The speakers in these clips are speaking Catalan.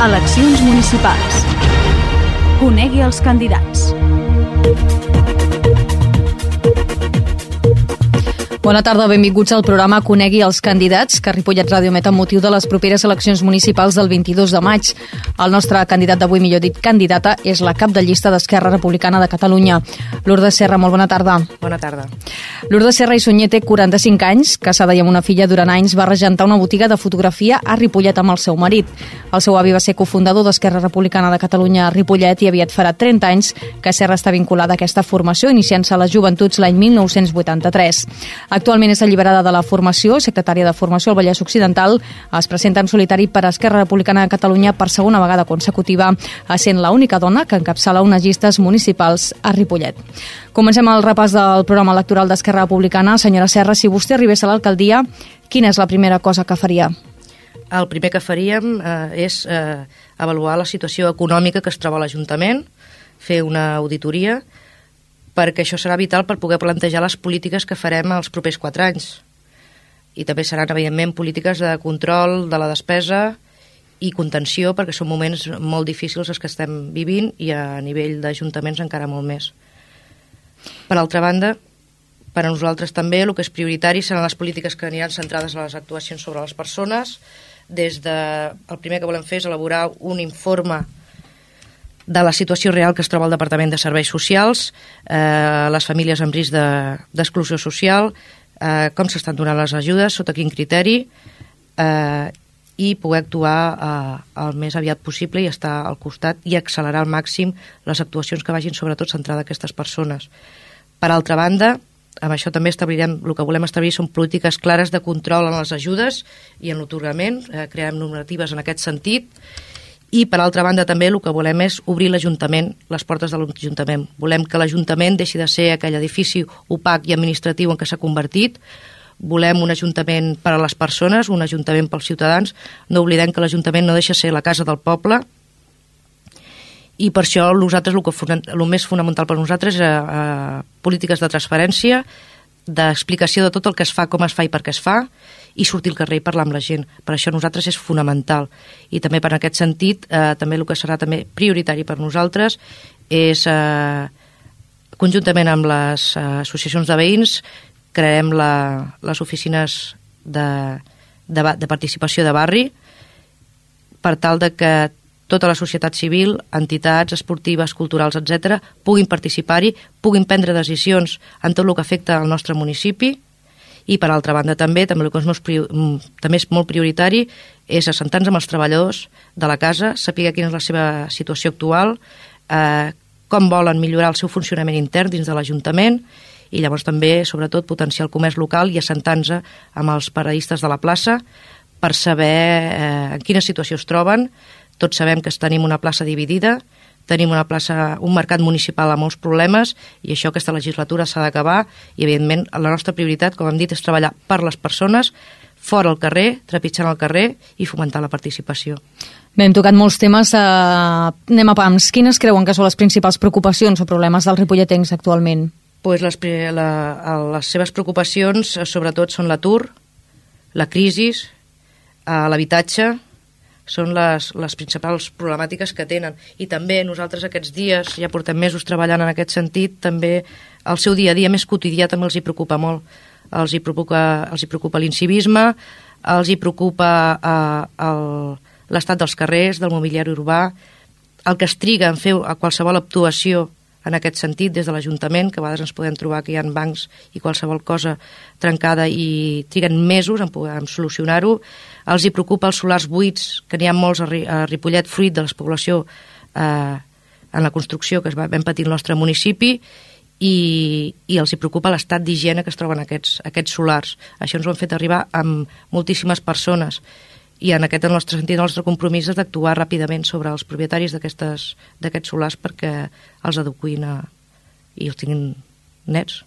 Eleccions municipals. Conegui els candidats. Bona tarda, benvinguts al programa Conegui els candidats que Ripollet Ràdio emet amb motiu de les properes eleccions municipals del 22 de maig. El nostre candidat d'avui, millor dit candidata, és la cap de llista d'Esquerra Republicana de Catalunya. Lourdes Serra, molt bona tarda. Bona tarda. Lourdes Serra i Sunyer té 45 anys, casada i amb una filla durant anys, va regentar una botiga de fotografia a Ripollet amb el seu marit. El seu avi va ser cofundador d'Esquerra Republicana de Catalunya a Ripollet i aviat farà 30 anys que Serra està vinculada a aquesta formació, iniciant-se a les joventuts l'any 1983. Actualment és alliberada de la formació, secretària de formació al Vallès Occidental. Es presenta en solitari per Esquerra Republicana de Catalunya per segona vegada consecutiva, sent l'única dona que encapçala unes llistes municipals a Ripollet. Comencem el repàs del programa electoral d'Esquerra Republicana. Senyora Serra, si vostè arribés a l'alcaldia, quina és la primera cosa que faria? El primer que faríem eh, és eh, avaluar la situació econòmica que es troba l'Ajuntament, fer una auditoria, perquè això serà vital per poder plantejar les polítiques que farem els propers quatre anys. I també seran, evidentment, polítiques de control de la despesa i contenció, perquè són moments molt difícils els que estem vivint i a nivell d'ajuntaments encara molt més. Per altra banda, per a nosaltres també el que és prioritari seran les polítiques que aniran centrades a les actuacions sobre les persones. Des de, el primer que volem fer és elaborar un informe de la situació real que es troba al Departament de Serveis Socials, eh, les famílies amb risc d'exclusió de, social, eh, com s'estan donant les ajudes, sota quin criteri, eh, i poder actuar eh, el més aviat possible i estar al costat i accelerar al màxim les actuacions que vagin sobretot centrades a aquestes persones. Per altra banda, amb això també establirem, el que volem establir són polítiques clares de control en les ajudes i en l'otorgament, eh, creem normatives en aquest sentit, i per altra banda també el que volem és obrir l'Ajuntament, les portes de l'Ajuntament. Volem que l'Ajuntament deixi de ser aquell edifici opac i administratiu en què s'ha convertit, volem un Ajuntament per a les persones, un Ajuntament pels ciutadans, no oblidem que l'Ajuntament no deixa ser la casa del poble, i per això nosaltres el, que, el més fonamental per nosaltres és eh, polítiques de transferència, d'explicació de tot el que es fa, com es fa i per què es fa, i sortir al carrer i parlar amb la gent. Per això nosaltres és fonamental. I també per aquest sentit, eh, també el que serà també prioritari per nosaltres és, eh, conjuntament amb les eh, associacions de veïns, crearem la, les oficines de, de, de participació de barri per tal de que tota la societat civil, entitats esportives, culturals, etc., puguin participar-hi, puguin prendre decisions en tot el que afecta al nostre municipi, i per altra banda també, també el que és molt, mm, també és molt prioritari és assentar-nos amb els treballadors de la casa, saber quina és la seva situació actual, eh, com volen millorar el seu funcionament intern dins de l'Ajuntament i llavors també, sobretot, potenciar el comerç local i assentar-nos amb els paradistes de la plaça per saber eh, en quina situació es troben. Tots sabem que tenim una plaça dividida, tenim una plaça, un mercat municipal amb molts problemes i això aquesta legislatura s'ha d'acabar i evidentment la nostra prioritat, com hem dit, és treballar per les persones, fora al carrer, trepitjant al carrer i fomentar la participació. Bé, hem tocat molts temes. Uh, anem a PAMS. Quines creuen que són les principals preocupacions o problemes dels ripolletens actualment? Pues les, la, les seves preocupacions eh, sobretot són l'atur, la crisi, uh, l'habitatge, són les, les principals problemàtiques que tenen. I també nosaltres aquests dies, ja portem mesos treballant en aquest sentit, també el seu dia a dia més quotidià també els hi preocupa molt. Els hi preocupa, els hi preocupa l'incivisme, els hi preocupa eh, l'estat dels carrers, del mobiliari urbà, el que es triga en fer a qualsevol actuació en aquest sentit des de l'Ajuntament, que a vegades ens podem trobar que hi ha bancs i qualsevol cosa trencada i triguen mesos en, en solucionar-ho. Els hi preocupa els solars buits, que n'hi ha molts a, Ripollet, fruit de l'espoblació eh, en la construcció que es va, vam patir el nostre municipi, i, i els hi preocupa l'estat d'higiene que es troben aquests, aquests solars. Això ens ho han fet arribar amb moltíssimes persones i en aquest el nostre sentit, el nostre compromís és d'actuar ràpidament sobre els propietaris d'aquests solars perquè els adequin a, i els tinguin nets.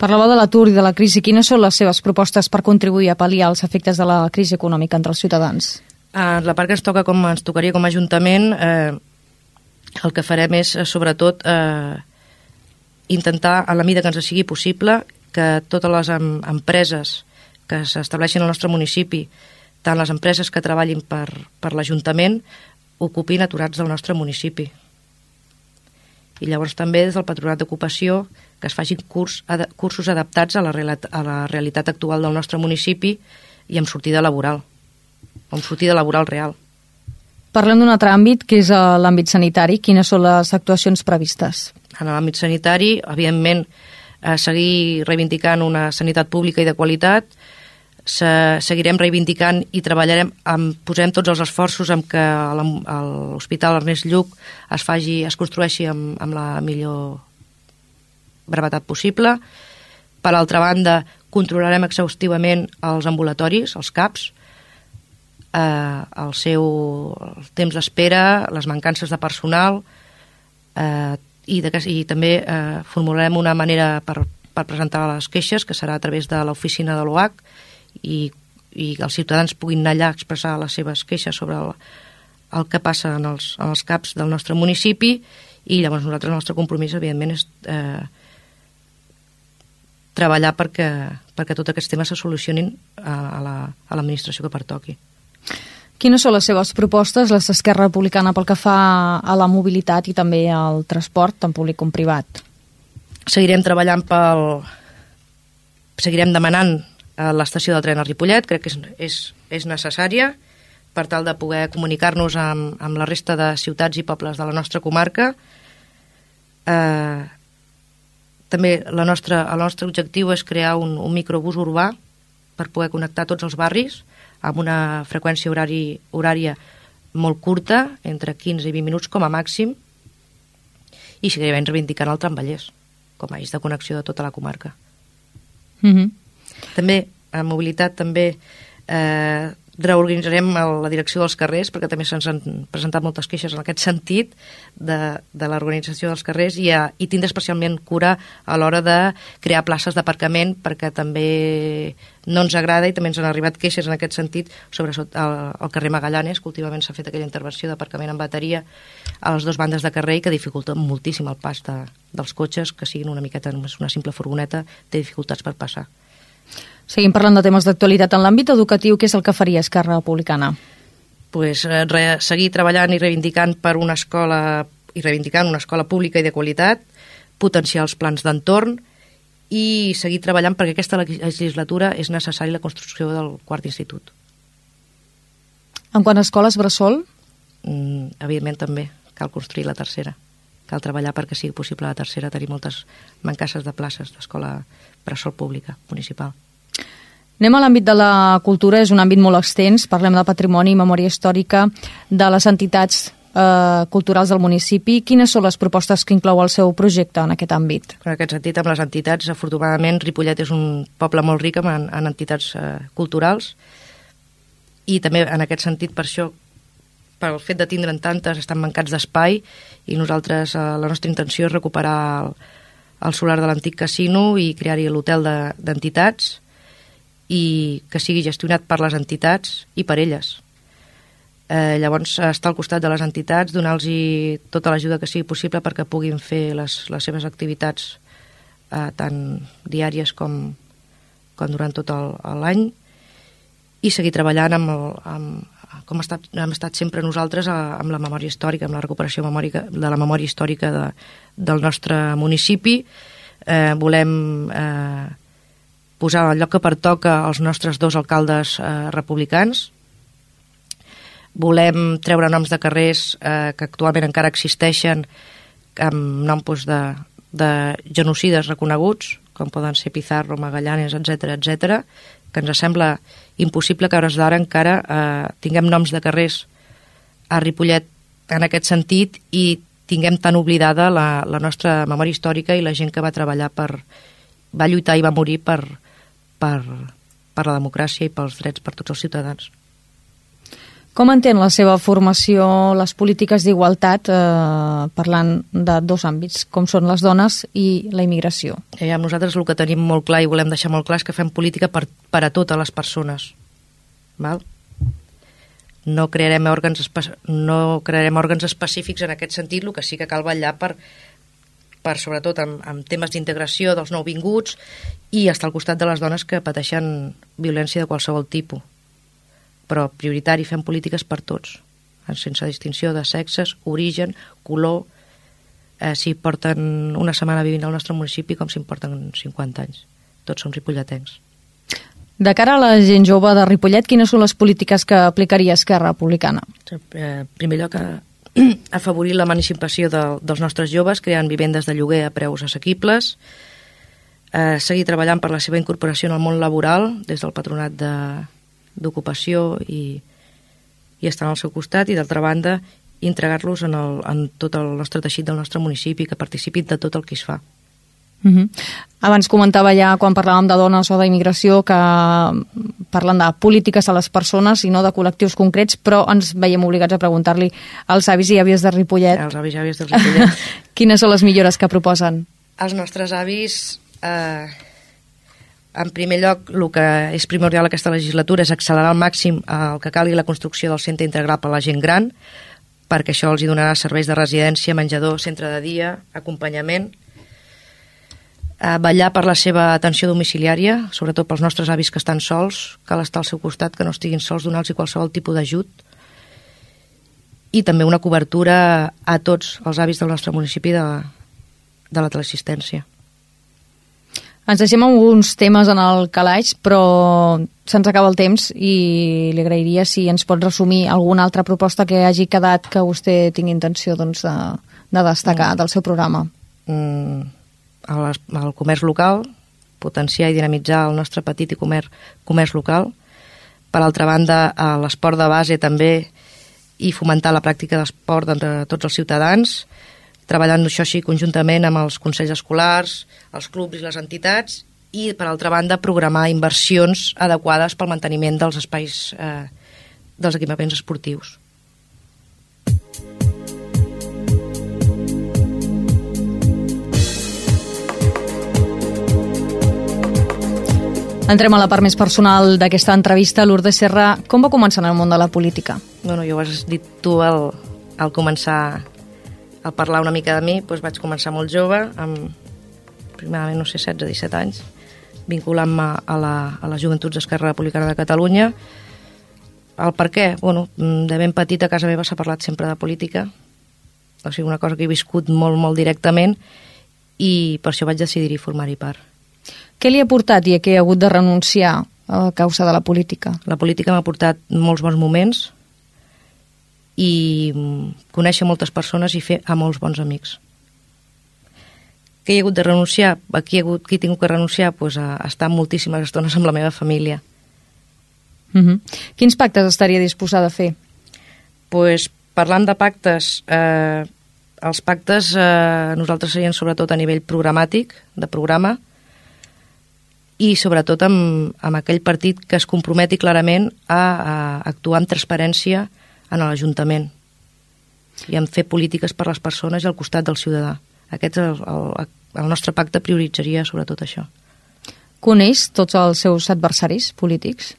Parlava de l'atur i de la crisi. Quines són les seves propostes per contribuir a pal·liar els efectes de la crisi econòmica entre els ciutadans? En la part que ens toca com ens tocaria com a Ajuntament, eh, el que farem és, eh, sobretot, eh, intentar, a la mida que ens sigui possible, que totes les em empreses que s'estableixin al nostre municipi tant les empreses que treballin per, per l'Ajuntament ocupin aturats del nostre municipi. I llavors també des del Patronat d'Ocupació que es facin curs, ad, cursos adaptats a la, a la realitat actual del nostre municipi i amb sortida laboral, amb sortida laboral real. Parlem d'un altre àmbit, que és eh, l'àmbit sanitari. Quines són les actuacions previstes? En l'àmbit sanitari, evidentment, eh, seguir reivindicant una sanitat pública i de qualitat, se, seguirem reivindicant i treballarem, amb, posem tots els esforços en que l'Hospital Ernest Lluc es, faci, es construeixi amb, amb la millor brevetat possible. Per altra banda, controlarem exhaustivament els ambulatoris, els CAPs, eh, el seu el temps d'espera, les mancances de personal eh, i, de, i també eh, formularem una manera per, per presentar les queixes, que serà a través de l'oficina de l'OAC i, i els ciutadans puguin anar allà a expressar les seves queixes sobre el, el que passa en els, en els CAPs del nostre municipi i llavors nosaltres el nostre compromís evidentment és eh, treballar perquè, perquè tots aquests temes se solucionin a, a l'administració la, que pertoqui. Quines són les seves propostes, les d'Esquerra Republicana, pel que fa a la mobilitat i també al transport, tant públic com privat? Seguirem treballant pel... Seguirem demanant a l'estació del tren a Ripollet, crec que és, és, és necessària per tal de poder comunicar-nos amb, amb la resta de ciutats i pobles de la nostra comarca. Eh, també la nostra, el nostre objectiu és crear un, un microbús urbà per poder connectar tots els barris, amb una freqüència horari, horària molt curta, entre 15 i 20 minuts com a màxim, i seguirem reivindicant el tramvallès com a eix de connexió de tota la comarca. Mm -hmm. També, a mobilitat, també eh, reorganitzarem la direcció dels carrers, perquè també se'ns han presentat moltes queixes en aquest sentit de, de l'organització dels carrers i, a, i tindre especialment cura a l'hora de crear places d'aparcament perquè també no ens agrada i també ens han arribat queixes en aquest sentit sobre el, el carrer Magallanes, que últimament s'ha fet aquella intervenció d'aparcament en bateria a les dues bandes de carrer i que dificulta moltíssim el pas de, dels cotxes, que siguin una miqueta només una simple furgoneta, té dificultats per passar. Seguim parlant de temes d'actualitat en l'àmbit educatiu. Què és el que faria Esquerra Republicana? Pues, eh, re, seguir treballant i reivindicant per una escola i reivindicant una escola pública i de qualitat, potenciar els plans d'entorn i seguir treballant perquè aquesta legislatura és necessària la construcció del quart institut. En quant a escoles bressol? Mm, evidentment també, cal construir la tercera. Cal treballar perquè sigui possible la tercera tenir moltes mancasses de places d'escola bressol pública municipal. Anem a l'àmbit de la cultura, és un àmbit molt extens, parlem de patrimoni i memòria històrica de les entitats eh, culturals del municipi. Quines són les propostes que inclou el seu projecte en aquest àmbit? En aquest sentit, amb les entitats, afortunadament, Ripollet és un poble molt ric en, en entitats eh, culturals i també en aquest sentit, per això, pel fet de tindre'n tantes, estan mancats d'espai i nosaltres, eh, la nostra intenció és recuperar el, el solar de l'antic casino i crear-hi l'hotel d'entitats de, i que sigui gestionat per les entitats i per elles. Eh, llavors, estar al costat de les entitats, donar-los tota l'ajuda que sigui possible perquè puguin fer les, les seves activitats eh, tant diàries com, com durant tot l'any i seguir treballant amb, el, amb, com ha estat, hem estat sempre nosaltres amb la memòria històrica, amb la recuperació memòrica, de la memòria històrica de, del nostre municipi. Eh, volem eh, posar al lloc que pertoca els nostres dos alcaldes eh, republicans. Volem treure noms de carrers eh, que actualment encara existeixen amb noms doncs, de, de genocides reconeguts, com poden ser Pizarro, Magallanes, etc etc, que ens sembla impossible que a hores d'ara encara eh, tinguem noms de carrers a Ripollet en aquest sentit i tinguem tan oblidada la, la nostra memòria històrica i la gent que va treballar per... va lluitar i va morir per, per, per la democràcia i pels drets per tots els ciutadans. Com entén la seva formació les polítiques d'igualtat, eh, parlant de dos àmbits, com són les dones i la immigració? Eh, nosaltres el que tenim molt clar i volem deixar molt clar és que fem política per, per a totes les persones. Val? No crearem, òrgans no crearem òrgans específics en aquest sentit, el que sí que cal vetllar per, per sobretot amb, amb temes d'integració dels nouvinguts i estar al costat de les dones que pateixen violència de qualsevol tipus. Però prioritari, fem polítiques per tots. sense distinció de sexes, origen, color, eh, si porten una setmana vivint al nostre municipi com si en porten 50 anys. Tots som ripolletens. De cara a la gent jove de Ripollet, quines són les polítiques que aplicaria Esquerra Republicana? En eh, primer lloc, afavorir l'emancipació de, dels nostres joves, creant vivendes de lloguer a preus assequibles, eh, seguir treballant per la seva incorporació en el món laboral des del patronat d'ocupació i, i estar al seu costat i d'altra banda entregar-los en, el, en tot el nostre teixit del nostre municipi, que participin de tot el que es fa. Uh mhm. -huh. Abans comentava ja, quan parlàvem de dones o d'immigració, que parlen de polítiques a les persones i no de col·lectius concrets, però ens veiem obligats a preguntar-li als avis i àvies de Ripollet. Els avis i àvies de Ripollet. Quines són les millores que proposen? Els nostres avis... Eh, en primer lloc, el que és primordial aquesta legislatura és accelerar al màxim el que calgui la construcció del centre integral per a la gent gran, perquè això els hi donarà serveis de residència, menjador, centre de dia, acompanyament, eh, vetllar per la seva atenció domiciliària, sobretot pels nostres avis que estan sols, cal estar al seu costat, que no estiguin sols, donar-los qualsevol tipus d'ajut, i també una cobertura a tots els avis del nostre municipi de, de la teleassistència. Ens deixem alguns temes en el calaix, però se'ns acaba el temps i li agrairia si ens pot resumir alguna altra proposta que hagi quedat que vostè tingui intenció doncs, de, de destacar mm. del seu programa. Mm al comerç local, potenciar i dinamitzar el nostre petit i comerç, comerç local. Per altra banda, l'esport de base també i fomentar la pràctica d'esport entre tots els ciutadans, treballant això així conjuntament amb els consells escolars, els clubs i les entitats, i, per altra banda, programar inversions adequades pel manteniment dels espais eh, dels equipaments esportius. Entrem a la part més personal d'aquesta entrevista. Lourdes Serra, com va començar en el món de la política? Bueno, jo ho has dit tu al, al començar a parlar una mica de mi, doncs vaig començar molt jove, amb primerament, no sé, 16-17 anys, vinculant-me a, la, a les joventuts d'Esquerra Republicana de Catalunya. El per què? Bueno, de ben petit a casa meva s'ha parlat sempre de política, o sigui, una cosa que he viscut molt, molt directament, i per això vaig decidir-hi formar-hi part. Què li ha portat i a què ha hagut de renunciar a causa de la política? La política m'ha portat molts bons moments i conèixer moltes persones i fer a molts bons amics. Què he hagut de renunciar? Aquí he, hagut, qui he tingut que renunciar? Pues a estar moltíssimes estones amb la meva família. Uh mhm. -huh. Quins pactes estaria disposada a fer? Pues, parlant de pactes, eh, els pactes eh, nosaltres serien sobretot a nivell programàtic, de programa, i sobretot amb, amb aquell partit que es comprometi clarament a, a actuar amb transparència en l'Ajuntament i en fer polítiques per les persones i al costat del ciutadà. Aquest el, el, el nostre pacte prioritzaria sobretot això. Coneix tots els seus adversaris polítics?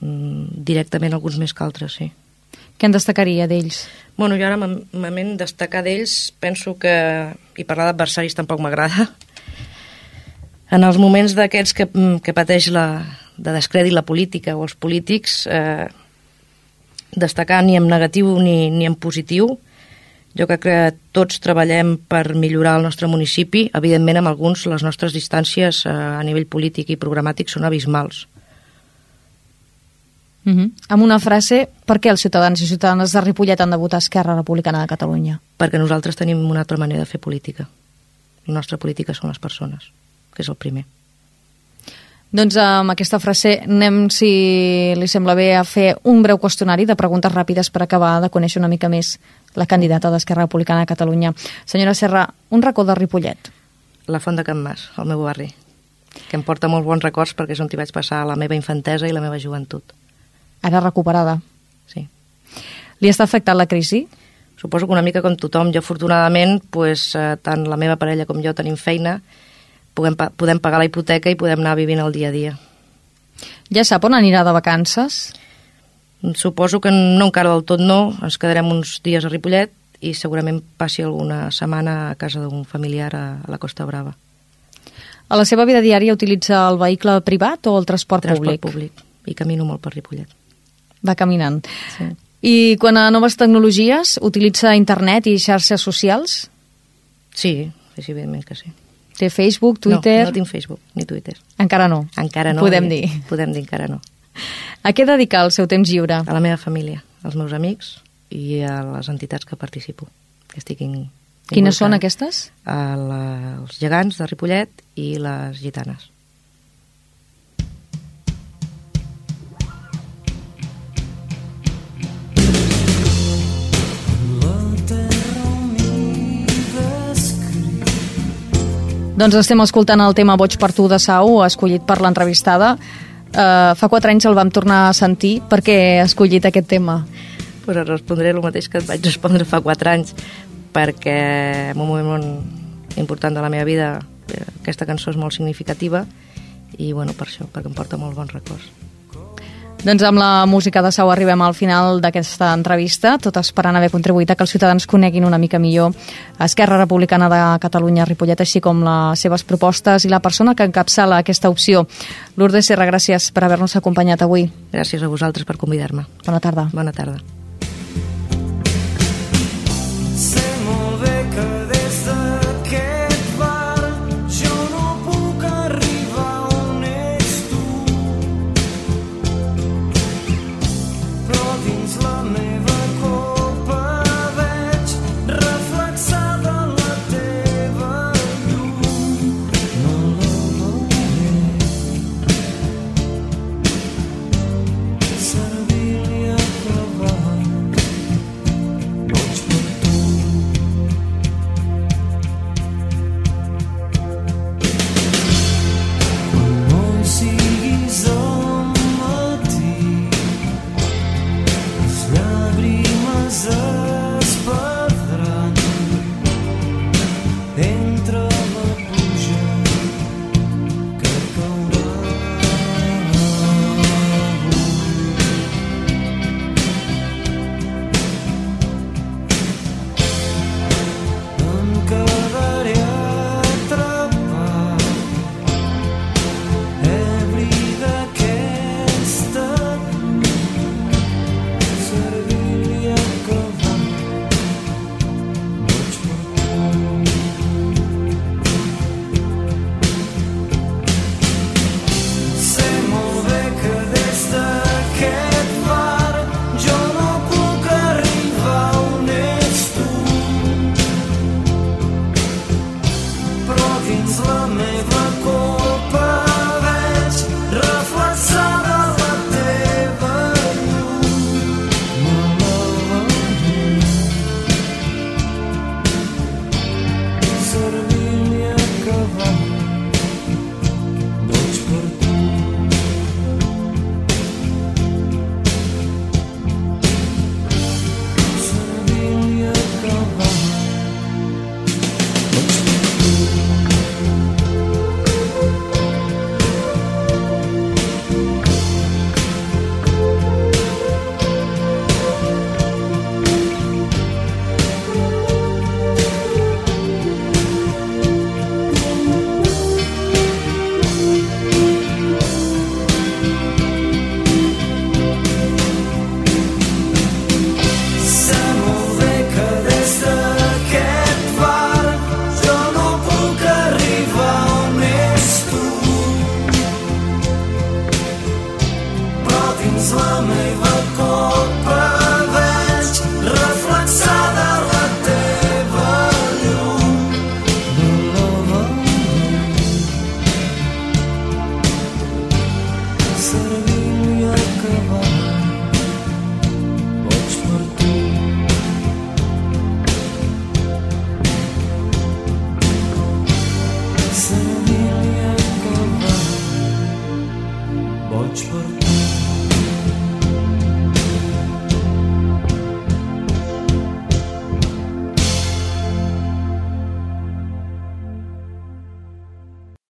Mm, directament alguns més que altres, sí. Què en destacaria d'ells? Bueno, jo ara, moment destacar d'ells, penso que... I parlar d'adversaris tampoc m'agrada, en els moments d'aquests que, mm, que pateix la, de descrèdit la política o els polítics, eh, destacar ni en negatiu ni, ni en positiu. Jo crec que tots treballem per millorar el nostre municipi. Evidentment, amb alguns, les nostres distàncies eh, a nivell polític i programàtic són abismals. Uh mhm. -huh. Amb una frase, per què els ciutadans i ciutadanes de Ripollet han de votar Esquerra Republicana de Catalunya? Perquè nosaltres tenim una altra manera de fer política. La nostra política són les persones que és el primer. Doncs amb aquesta frase anem, si li sembla bé, a fer un breu qüestionari de preguntes ràpides per acabar de conèixer una mica més la candidata d'Esquerra Republicana de Catalunya. Senyora Serra, un racó de Ripollet. La Font de Can Mas, el meu barri, que em porta molts bons records perquè és on hi vaig passar la meva infantesa i la meva joventut. Ara recuperada. Sí. Li està afectant la crisi? Suposo que una mica com tothom. Jo, afortunadament, pues, eh, tant la meva parella com jo tenim feina podem, podem pagar la hipoteca i podem anar vivint el dia a dia. Ja sap on anirà de vacances? Suposo que no encara del tot no, ens quedarem uns dies a Ripollet i segurament passi alguna setmana a casa d'un familiar a, a la Costa Brava. A la seva vida diària utilitza el vehicle privat o el transport, transport públic? públic. I camino molt per Ripollet. Va caminant. Sí. I quan a noves tecnologies, utilitza internet i xarxes socials? Sí, sí, sí, evidentment que sí. Té Facebook, Twitter... No, no tinc Facebook ni Twitter. Encara no. Encara no. Podem dir. Podem dir encara no. A què dedicar el seu temps lliure? A la meva família, als meus amics i a les entitats que participo, que estic in, Quines són aquestes? A la, els gegants de Ripollet i les gitanes. Doncs estem escoltant el tema Boig per tu de Sau, escollit per l'entrevistada. Uh, fa quatre anys el vam tornar a sentir. Per què ha escollit aquest tema? Pues et respondré el mateix que et vaig respondre fa 4 anys, perquè en un moment important de la meva vida eh, aquesta cançó és molt significativa i bueno, per això, perquè em porta molt bons records. Doncs amb la música de Sau arribem al final d'aquesta entrevista, tot esperant haver contribuït a que els ciutadans coneguin una mica millor Esquerra Republicana de Catalunya Ripollet, així com les seves propostes i la persona que encapçala aquesta opció. Lourdes Serra, gràcies per haver-nos acompanyat avui. Gràcies a vosaltres per convidar-me. Bona tarda. Bona tarda.